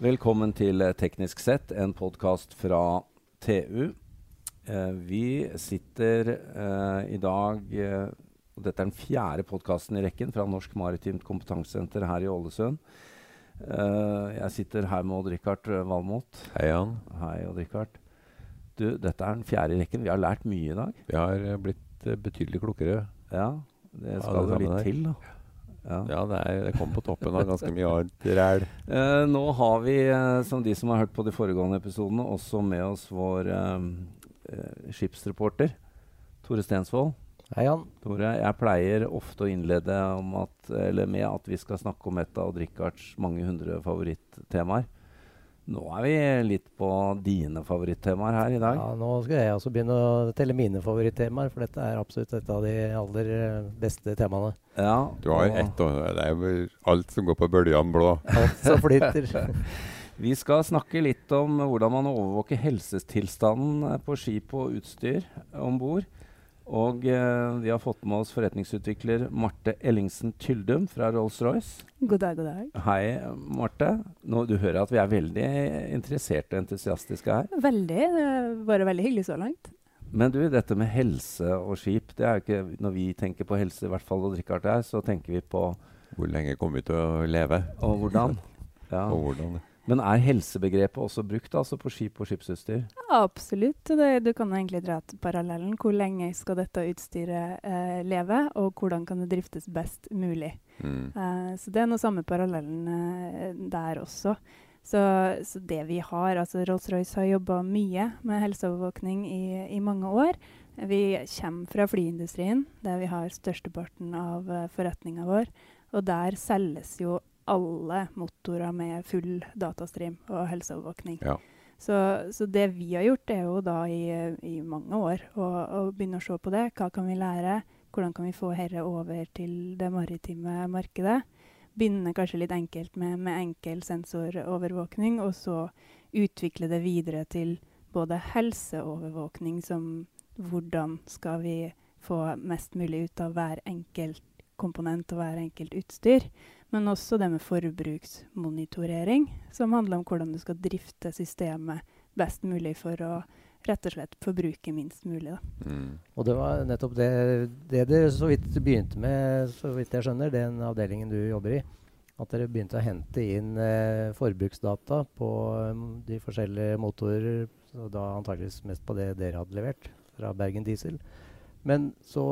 Velkommen til eh, Teknisk sett, en podkast fra TU. Eh, vi sitter eh, i dag eh, og Dette er den fjerde podkasten i rekken fra Norsk Maritimt Kompetansesenter her i Ålesund. Eh, jeg sitter her med Odd-Rikard Valmot. Hei, Jan. Hei, Odd-Rikard. Du, dette er den fjerde i rekken. Vi har lært mye i dag. Vi har eh, blitt eh, betydelig klokere. Ja, det skal jo litt til, da. Ja. Ja, det, er, det kom på toppen av ganske mye annet ræl. Eh, nå har vi, eh, som de som har hørt på de foregående episodene, også med oss vår eh, eh, skipsreporter Tore Stensvold. Hei, Jan. Tore, jeg pleier ofte å innlede om at, eller med at vi skal snakke om et av Odd-Rikards mange hundre favorittemaer. Nå er vi litt på dine favorittemaer her i dag. Ja, nå skal jeg også begynne å telle mine favorittemaer, for dette er absolutt et av de aller eh, beste temaene. Ja, Du har ett, og det er jo alt som går på bølgene blå. Alt som flyter. Vi skal snakke litt om hvordan man overvåker helsetilstanden på skip og utstyr om bord. Og eh, vi har fått med oss forretningsutvikler Marte Ellingsen Tyldum fra Rolls-Royce. God dag, god dag. Hei, Marte. Nå, du hører at vi er veldig interesserte og entusiastiske her. Veldig. Det har vært veldig hyggelig så langt. Men du, dette med helse og skip, det er jo ikke Når vi tenker på helse, i hvert fall og Richard her, så tenker vi på Hvor lenge kommer vi til å leve? og hvordan. Ja. Og hvordan? Men er helsebegrepet også brukt altså på skip og skipsutstyr? Ja, absolutt. Det, du kan egentlig dra til parallellen. Hvor lenge skal dette utstyret eh, leve, og hvordan kan det driftes best mulig? Mm. Eh, så det er noe samme parallellen eh, der også. Så, så det vi har altså Rolls-Royce har jobba mye med helseovervåkning i, i mange år. Vi kommer fra flyindustrien, der vi har størsteparten av uh, forretninga vår. Og der selges jo alle motorer med full datastream og helseovervåkning. Ja. Så, så det vi har gjort, er jo da i, i mange år å, begynne å se på det. Hva kan vi lære? Hvordan kan vi få dette over til det maritime markedet? Begynne kanskje litt enkelt med, med enkel sensorovervåkning, og så utvikle det videre til både helseovervåkning, som hvordan skal vi få mest mulig ut av hver enkelt komponent og hver enkelt utstyr. Men også det med forbruksmonitorering, som handler om hvordan du skal drifte systemet best mulig for å rett og slett forbruke minst mulig. Da. Mm. Og det var nettopp det, det dere så vidt begynte med, så vidt jeg skjønner, den avdelingen du jobber i. At dere begynte å hente inn eh, forbruksdata på um, de forskjellige motorer, og da antakeligvis mest på det dere hadde levert fra Bergen Diesel. Men så,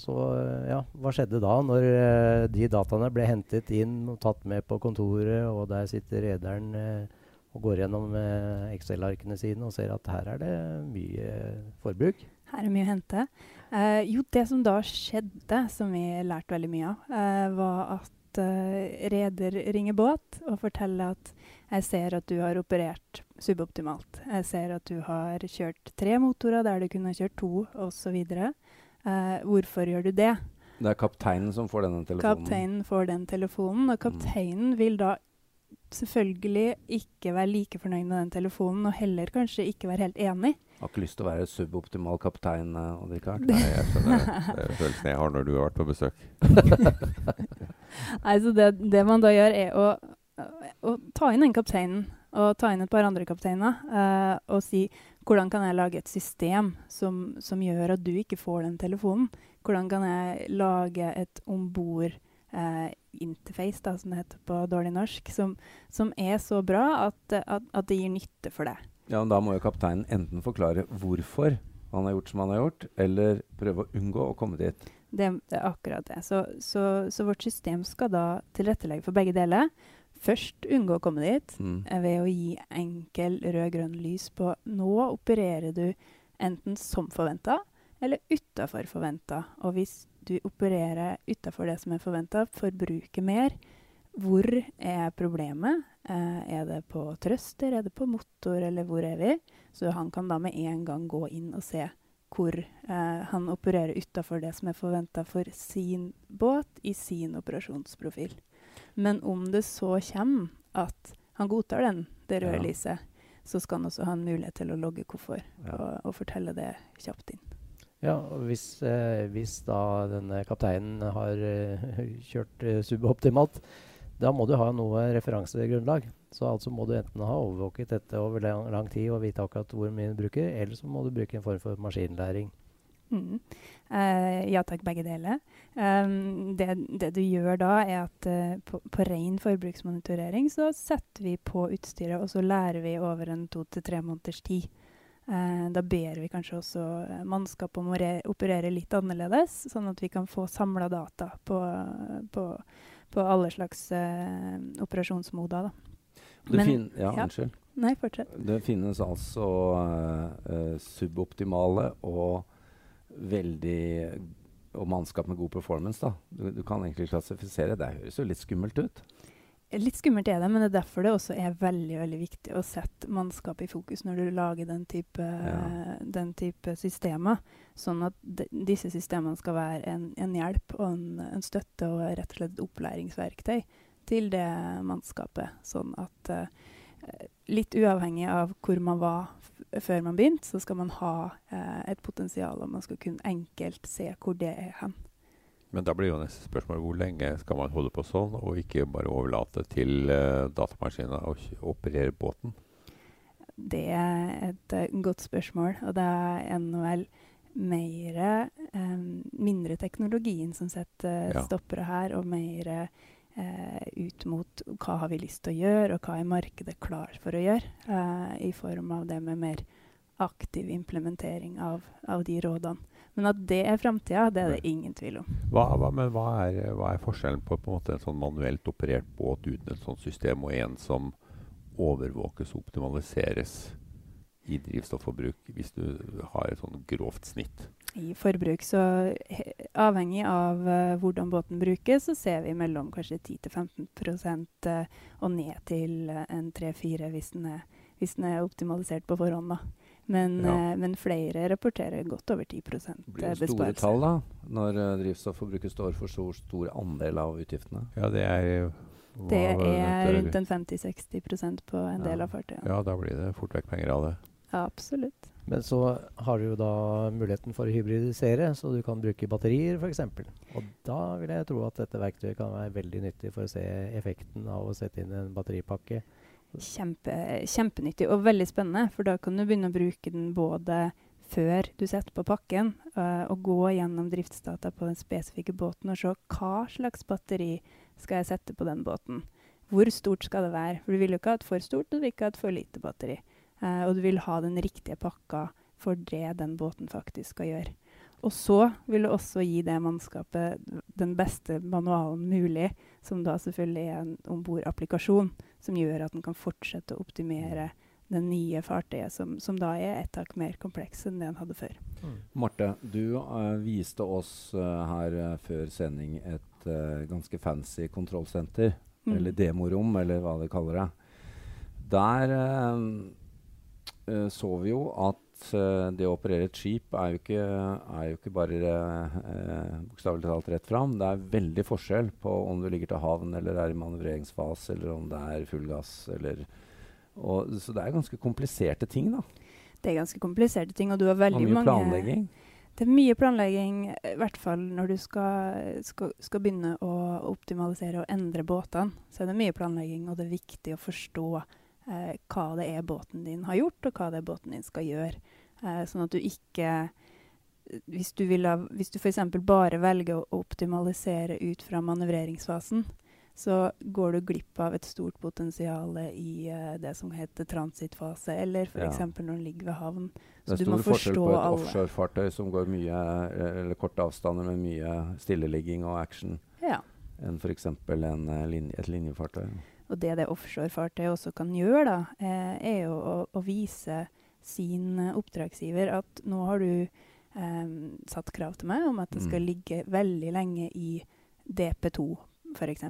så eh, ja, hva skjedde da, når uh, de dataene ble hentet inn og tatt med på kontoret, og der sitter rederen uh, og går gjennom uh, Excel-arkene sine og ser at her er det mye forbruk? Her er mye å hente. Jo, det som da skjedde, som vi lærte veldig mye av, var at reder ringer båt og forteller at jeg ser at du har operert suboptimalt. Jeg ser at du har kjørt tre motorer der du kunne kjørt to, osv. Uh, hvorfor gjør du det? Det er kapteinen som får denne telefonen. Kapteinen får den telefonen, og kapteinen vil da selvfølgelig ikke være like fornøyd med den telefonen, og heller kanskje ikke være helt enig. Jeg Har ikke lyst til å være suboptimal kaptein, eh, Odd Rikard. Nei, jeg skjønner det. Det er følelsen jeg har når du har vært på besøk. Nei, så det, det man da gjør, er å, å ta inn den kapteinen og ta inn et par andre kapteiner uh, og si hvordan kan jeg lage et system som, som gjør at du ikke får den telefonen? Hvordan kan jeg lage et ombord eh, interface, da, som det heter på dårlig norsk, som, som er så bra at, at, at det gir nytte for deg? Ja, men Da må jo kapteinen enten forklare hvorfor han har gjort som han har gjort, eller prøve å unngå å komme dit. Det, det er akkurat det. Så, så, så vårt system skal da tilrettelegge for begge deler. Først unngå å komme dit Mm. eh, ved å gi enkel rød-grønn lys på nå opererer du enten som forventa eller utafor forventa. Og hvis du opererer utafor det som er forventa, forbruker mer, hvor er problemet? Eh, er det på trøster, er det på motor, eller hvor er vi? Så han kan da med en gang gå inn og se hvor eh, han opererer utafor det som er forventa for sin båt i sin operasjonsprofil. Men om det så kommer at han godtar den, det røde Ja. lyset, så skal han også ha en mulighet til å logge hvorfor, Ja. og, og fortelle det kjapt inn. Ja, og hvis, eh, hvis da denne kapteinen har uh, kjørt uh, suboptimalt, Da må du ha noe referansegrunnlag. Så altså må du enten ha overvåket dette over lang, lang tid og vite akkurat hvor mye du bruker, eller så må du bruke en form for maskinlæring. Mm. Uh, ja takk, begge deler. Um, det, det, du gjør da, er at uh, på, på ren forbruksmonitorering så setter vi på utstyret, og så lærer vi over en to til tre måneders tid. Uh, da ber vi kanskje også mannskap om å operere litt annerledes, sånn at vi kan få samla data på, på, på, alle slags operasjonsmoder. Da. Det Men, ja, ja, unnskyld. Nei, fortsett. Det finnes altså suboptimale og veldig Og mannskap med god performance, da. Du, du, kan egentlig klassifisere. Det høres jo litt skummelt ut. Litt skummelt er det, men det er derfor det også er veldig veldig viktig å sette mannskap i fokus når du lager den type, ja. den type systemer. Sånn at de, disse systemene skal være en, en hjelp og en, en, støtte og rett og slett et opplæringsverktøy til det mannskapet. Sånn at uh, litt uavhengig av hvor man var før man begynte, så skal man ha eh, et potensial, og man skal kunne enkelt se hvor det er hen. Men da blir jo neste spørsmål hvor lenge skal man holde på sånn, og ikke bare overlate til uh, datamaskiner å operere båten? Det er et uh, godt spørsmål, og det er vel mer um, mindre teknologien som setter uh, stoppere her, og mer eh, ut mot hva har vi lyst til å gjøre, og hva er markedet klar for å gjøre, eh, i form av det med mer aktiv implementering av, av de rådene. Men at det er framtida, det er det ingen tvil om. Hva, hva, men hva er, hva er, forskjellen på, på en, en, sånn manuelt operert båt uten et sånt system, og en som overvåkes og optimaliseres i drivstofforbruk, hvis du har et sånn grovt snitt? i forbruk. Så avhengig av uh, hvordan båten brukes, så ser vi mellom kanskje 10-15 uh, og ned til uh, en 3-4 hvis, hvis, den er optimalisert på forhånd. da. Men, ja. uh, men, flere rapporterer godt over 10 besparelse. Blir det store tall da, når uh, drivstofforbruket står for så stor andel av utgiftene? Ja, det er Det er rundt en 50-60% på en ja. del av fartøyene. Ja, da blir det fort vekk penger av det. Ja, absolutt. Men så har du jo da muligheten for å hybridisere, så du kan bruke batterier f.eks. Og da vil jeg tro at dette verktøyet kan være veldig nyttig for å se effekten av å sette inn en batteripakke. Kjempe, kjempenyttig og veldig spennende, for da kan du begynne å bruke den både før du setter på pakken, uh, og gå gjennom driftsdata på den spesifikke båten og se hva slags batteri skal jeg sette på den båten. Hvor stort skal det være? For du vil jo ikke ha et for stort, og du vil ikke ha et for lite batteri. Uh, og du vil ha den riktige pakka for det den båten faktisk skal gjøre. Og så vil du også gi det mannskapet den beste manualen mulig, som da selvfølgelig er en ombordapplikasjon, som gjør at den kan fortsette å optimere det nye fartøyet, som, som da er et tak mer kompleks enn det den hadde før. Mm. Marte, du uh, viste oss uh, her uh, før sending et ganske fancy kontrollsenter. Mm. Eller demorom, eller hva de kaller det. Der uh, så vi jo at uh, det å operere et skip er jo ikke, er jo ikke bare uh, bokstavelig talt rett fram. Det er veldig forskjell på om du ligger til havn eller er i manøvreringsfase, eller om det er full gass. Eller, og, så det er ganske kompliserte ting, da. Det er ganske kompliserte ting, og du har veldig og mye mange planlegging. Det er mye planlegging, i hvert fall når du skal, skal, skal, begynne å optimalisere og endre båtene. Så er det mye planlegging, og det er viktig å forstå eh, hva det er båten din har gjort, og hva det er båten din skal gjøre. Eh, sånn at du ikke Hvis du, vil ha, hvis du f.eks. bare velger å optimalisere ut fra manøvreringsfasen, så går du glipp av et stort potensial i uh, det som heter transittfase, eller f.eks. ja. når den ligger ved havn. Så du må forstå alle. det er stor forskjell på et offshorefartøy som går mye, eh, eller korte avstander med mye stilleligging og action, ja. enn f.eks. Linje, et linjefartøy. Og det det offshorefartøyet også kan gjøre, da, eh, er jo å, å, vise sin oppdragsgiver at nå har du eh, satt krav til meg om at det skal mm. ligge veldig lenge i DP2, f.eks.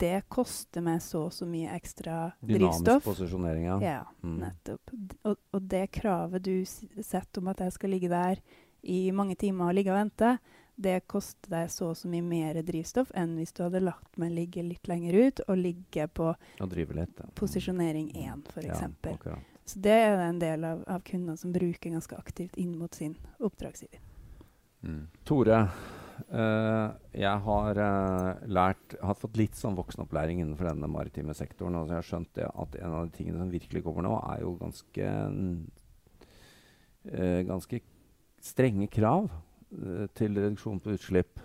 Det koster meg så og så mye ekstra drivstoff. Dynamisk posisjonering, ja. Ja, mm. nettopp. Og, og, det kravet du setter om at jeg skal ligge der i mange timer og ligge og vente, det koster deg så og så mye mer drivstoff enn hvis du hadde lagt meg ligge litt lenger ut og ligge på litt, posisjonering 1 f.eks. Ja, så det er en del av, av kundene som bruker ganske aktivt inn mot sin oppdragsgiver. Mm. Tore, Uh, jeg har uh, lært har fått litt sånn voksenopplæring innenfor denne maritime sektoren. og jeg har skjønt det at en av de tingene som virkelig kommer nå, er jo ganske uh, ganske strenge krav til reduksjon på utslipp.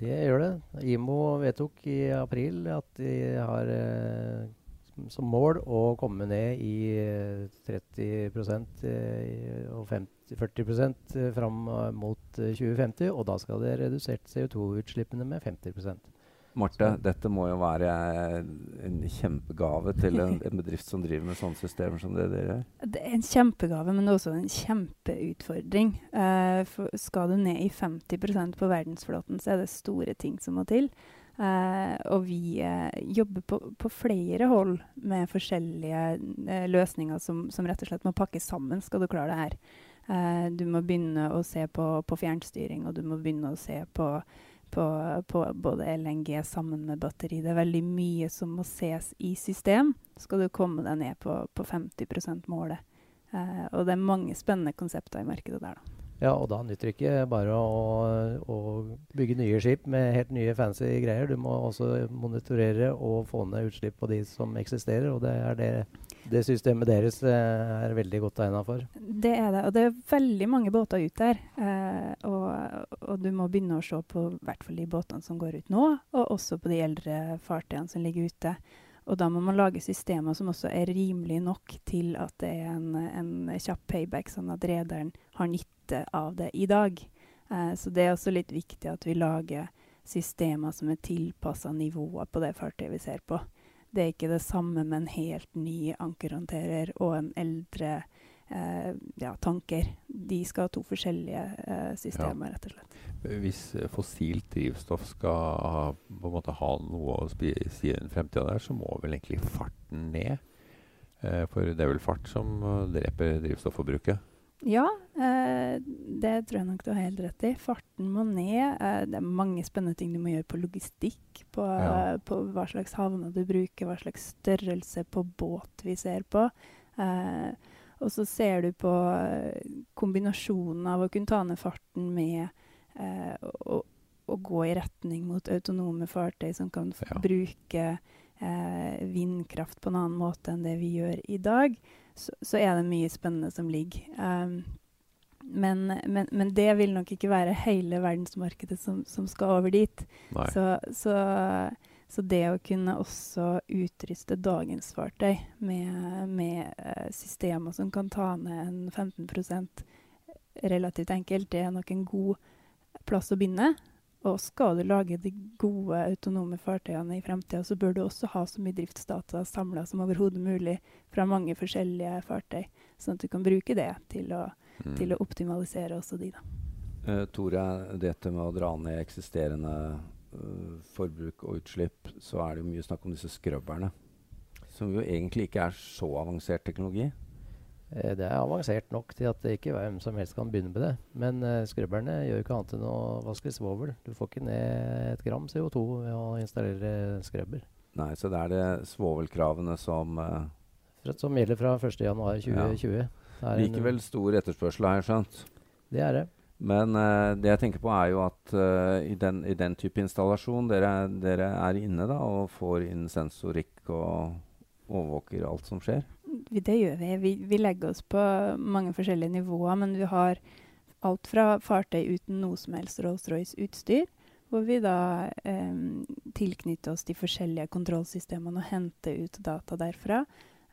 Det gjør det. IMO vedtok i april at de har som mål å komme ned i 30 eh, og 50 40 eh, fram eh, mot 2050. Eh, og da skal det redusert CO2-utslippene med 50 Marte, dette må jo være en kjempegave til en, en, bedrift som driver med sånne systemer som det dere gjør? Det er en kjempegave, men også en kjempeutfordring. Uh, skal du ned i 50% på verdensflåten, så er det store ting som må til. Uh, og vi uh, jobber på, på, flere hold med forskjellige uh, løsninger som, som, rett og slett må pakkes sammen, skal du klare det her. Eh, du må begynne å se på, på, fjernstyring, og du må begynne å se på, på, på, både LNG sammen med batteri. Det er veldig mye som må ses i system. Skal du komme deg ned på, på 50 %-målet. Eh, og det er mange spennende konsepter i markedet der, da. Ja, og da nytter det ikke bare å, å, bygge nye skip med helt nye fancy greier. Du må også monitorere og få ned utslipp på de som eksisterer. Og det er det, det systemet deres eh, er veldig godt egnet for. Det er det. Og det er veldig mange båter ut der. Eh, og, og, du må begynne å se på hvert fall de båtene som går ut nå, og også på de eldre fartøyene som ligger ute. Og da må man lage systemer som også er rimelige nok til at det er en, en kjapp payback, sånn at rederen har nytte av det i dag. Eh, så det er også litt viktig at vi lager systemer som er tilpassa nivået på det fartøyet vi ser på. Det er ikke det samme med en helt ny ankerhåndterer og en eldre eh, ja, tanker. De skal ha to forskjellige eh, systemer, ja. rett og slett. Hvis eh, fossilt drivstoff skal på en måte ha noe å si i fremtida der, så må vel egentlig farten ned? Eh, for det er vel fart som uh, dreper drivstofforbruket? Ja, eh, det tror jeg nok du har helt rett i. Farten må ned. Eh, det er mange spennende ting du må gjøre på logistikk. På, ja. på hva slags havner du bruker, hva slags størrelse på båt vi ser på. Eh, og så ser du på kombinasjonen av å kunne ta ned farten med eh, å, å, gå i retning mot autonome fartøy som kan ja. bruke eh, vindkraft på en annen måte enn det vi gjør i dag, så, så er det mye spennende som ligger. Um, men, men, men, det vil nok ikke være hele verdensmarkedet som, som skal over dit. Så, så, så, det å kunne også utruste dagens fartøy med, med uh, systemer som kan ta ned en 15% relativt enkelt, det er nok en god plass å begynne. Og skal du lage de gode autonome fartøyene i fremtida, så bør du også ha så mye driftsdata samla som overhodet mulig fra mange forskjellige fartøy, sånn at du kan bruke det til å, mm. til å optimalisere også de. da. Uh, Tore, dette med å dra ned eksisterende uh, forbruk og utslipp, så er det jo mye snakk om disse skrubberne. Som jo egentlig ikke er så avansert teknologi. Eh, det er avansert nok til at det ikke hvem som helst kan begynne med det. Men uh, skrubberne gjør ikke annet enn å vaske svovel. Du får ikke ned et gram CO2 ved å installere skrubber. Nei, så det er det svovelkravene som uh, Som gjelder fra 1.1.2020. Ja. Likevel stor etterspørsel, har jeg skjønt. Det er det. Men uh, det jeg tenker på, er jo at i, den, i, den, type installasjon dere, dere, er inne da, og får inn sensorikk og overvåker alt som skjer det gjør vi. vi. vi. legger oss på mange forskjellige nivåer, men vi har alt fra fartøy uten noe som helst Rolls-Royce-utstyr, hvor vi da eh, tilknytter oss de forskjellige kontrollsystemene og henter ut data derfra.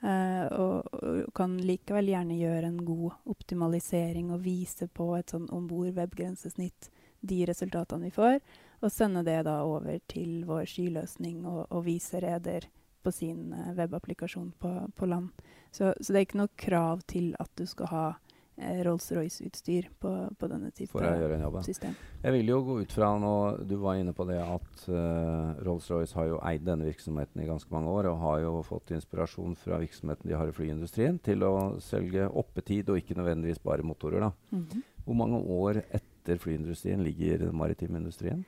Eh, og, og, kan likevel gjerne gjøre en god optimalisering og vise på et sånn om bord webgrensesnitt de resultatene vi får, og sende det da over til vår skyløsning og, og vise reder på sin uh, webapplikasjon på, på land. Så, så, det er ikke noe krav til at du skal ha eh, Rolls-Royce-utstyr på, på, denne type system. Jeg vil jo gå ut fra nå, Du var inne på det at uh, Rolls-Royce har jo eid denne virksomheten i ganske mange år og har jo fått inspirasjon fra virksomheten de har i flyindustrien til å selge oppetid og ikke nødvendigvis bare motorer. da. Mm -hmm. Hvor mange år etter flyindustrien ligger den maritime industrien?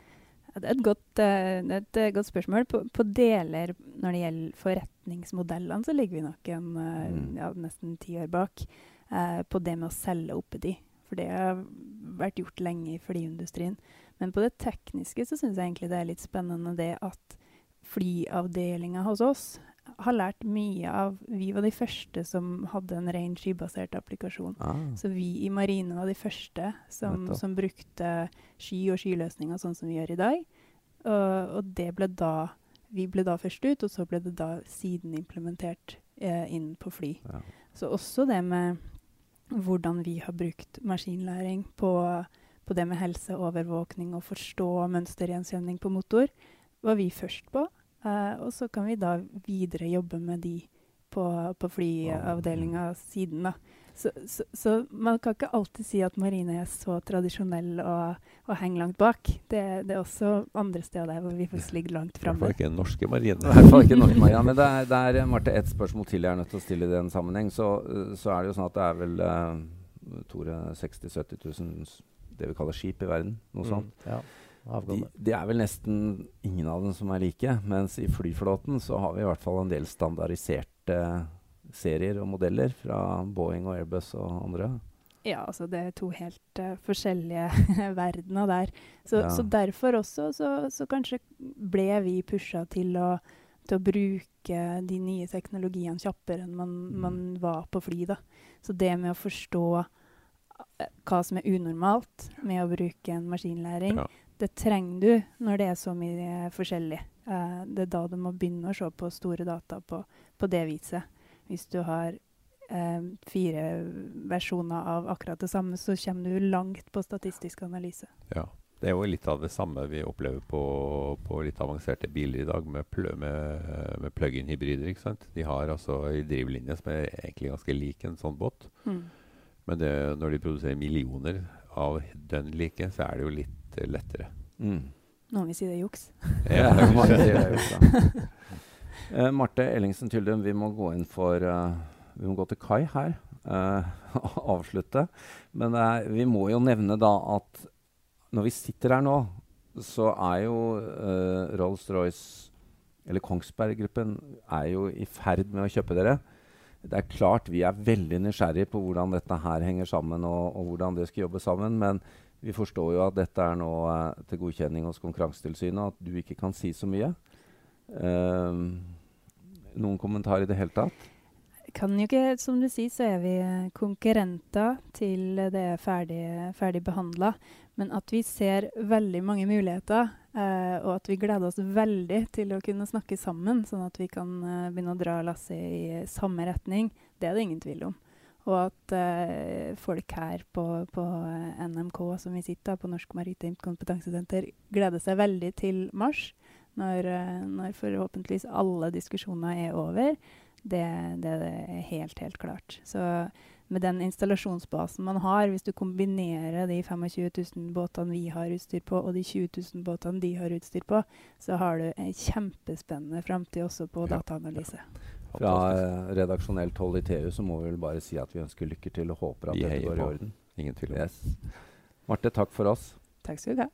Et godt, uh, et uh, godt spørsmål. På, på, deler når det gjelder forretningsmodellene, så ligger vi nok en, uh, mm. ja, nesten ti år bak på det med å selge oppetid. For det har vært gjort lenge i flyindustrien. Men på det tekniske så syns jeg egentlig det er litt spennende det at flyavdelinga hos oss har lært mye av Vi var de første som hadde en ren skybasert applikasjon. Ah. Så vi i Marine var de første som, som brukte sky og skyløsninger sånn som vi gjør i dag. Og, og det ble da Vi ble da først ut, og så ble det da siden implementert eh, inn på fly. Ja. Så også det med hvordan vi har brukt maskinlæring på, på det med helseovervåkning og forstå mønstergjenkjenning på motor, var vi først på. Eh, og så kan vi da videre jobbe med de på, på flyavdelinga siden, da. Så, så, så man kan ikke alltid si at marine er så tradisjonell og, og henger langt bak. Det, det er også andre steder hvor vi faktisk ligger langt I hvert fall ikke norske marine. I hvert fall ikke norske marine. Men det er, det er Marte, ett spørsmål til jeg er nødt til å stille i den sammenheng. Så, uh, så er det jo sånn at det er vel uh, Tore 60 000-70 000 det vi kaller skip i verden. Noe sånt. Mm, ja, avgående. de er vel nesten ingen av dem som er like. Mens i flyflåten så har vi i hvert fall en del standardiserte serier og modeller fra Boeing og Airbus og andre. Ja, altså det er to helt uh, forskjellige verdener der. Så, Ja. så derfor også så, så kanskje ble vi pusha til å, til å bruke de nye teknologiene kjappere enn man, Mm. man var på fly. da. Så det med å forstå eh, hva som er unormalt med å bruke en maskinlæring, Ja. Det trenger du når det er så mye forskjellig. Uh, det er da du må begynne å se på store data på, på det viset. Hvis du har uh, fire versjoner av akkurat det samme, så kommer du langt på statistisk analyse. Ja. Det er jo litt av det samme vi opplever på, på litt avanserte biler i dag, med, pl med, med plug-in-hybrider. ikke sant? De har altså en drivlinje som er egentlig ganske lik en sånn båt. Men det, når de produserer millioner av dønn like, så er det jo litt eh, lettere. Mm. Noen vil si det er juks. Ja, det er mange sier det jo, da. Uh, Marte Ellingsen Tyldum, vi må gå inn for uh, Vi må gå til kai her. Uh, avslutte. Men uh, vi må jo nevne da at når vi sitter her nå, så er jo uh, Rolls-Royce, eller Kongsberg Gruppen, er jo i ferd med å kjøpe dere. Det er klart vi er veldig nysgjerrige på hvordan dette her henger sammen, og, og hvordan det skal jobbe sammen. Men vi forstår jo at dette er nå eh, til godkjenning hos Konkurransetilsynet, og at du ikke kan si så mye. Eh, noen kommentar i det hele tatt? Kan jo ikke, Som du sier, så er vi konkurrenter til det er ferdig, ferdig behandla. Men at vi ser veldig mange muligheter, eh, og at vi gleder oss veldig til å kunne snakke sammen, sånn at vi kan uh, begynne å dra lasset i samme retning, det er det ingen tvil om. Og at uh, folk her på, på NMK, som vi sitter på Norsk Maritimt Kompetansesenter, gleder seg veldig til mars, når, når forhåpentligvis alle diskusjoner er over. Det, det er helt, helt klart. Så med den installasjonsbasen man har, hvis du kombinerer de 25 000 båtene vi har utstyr på, og de 20 000 båtene de har utstyr på, så har du en kjempespennende framtid også på Ja. dataanalyse. Fra Fantastisk. eh, redaksjonelt hold i TU så må vi vel bare si at vi ønsker lykke til og håper at Vi dette går i orden. Ingen tvil om det. Yes. Marte, takk for oss. Takk skal du ha.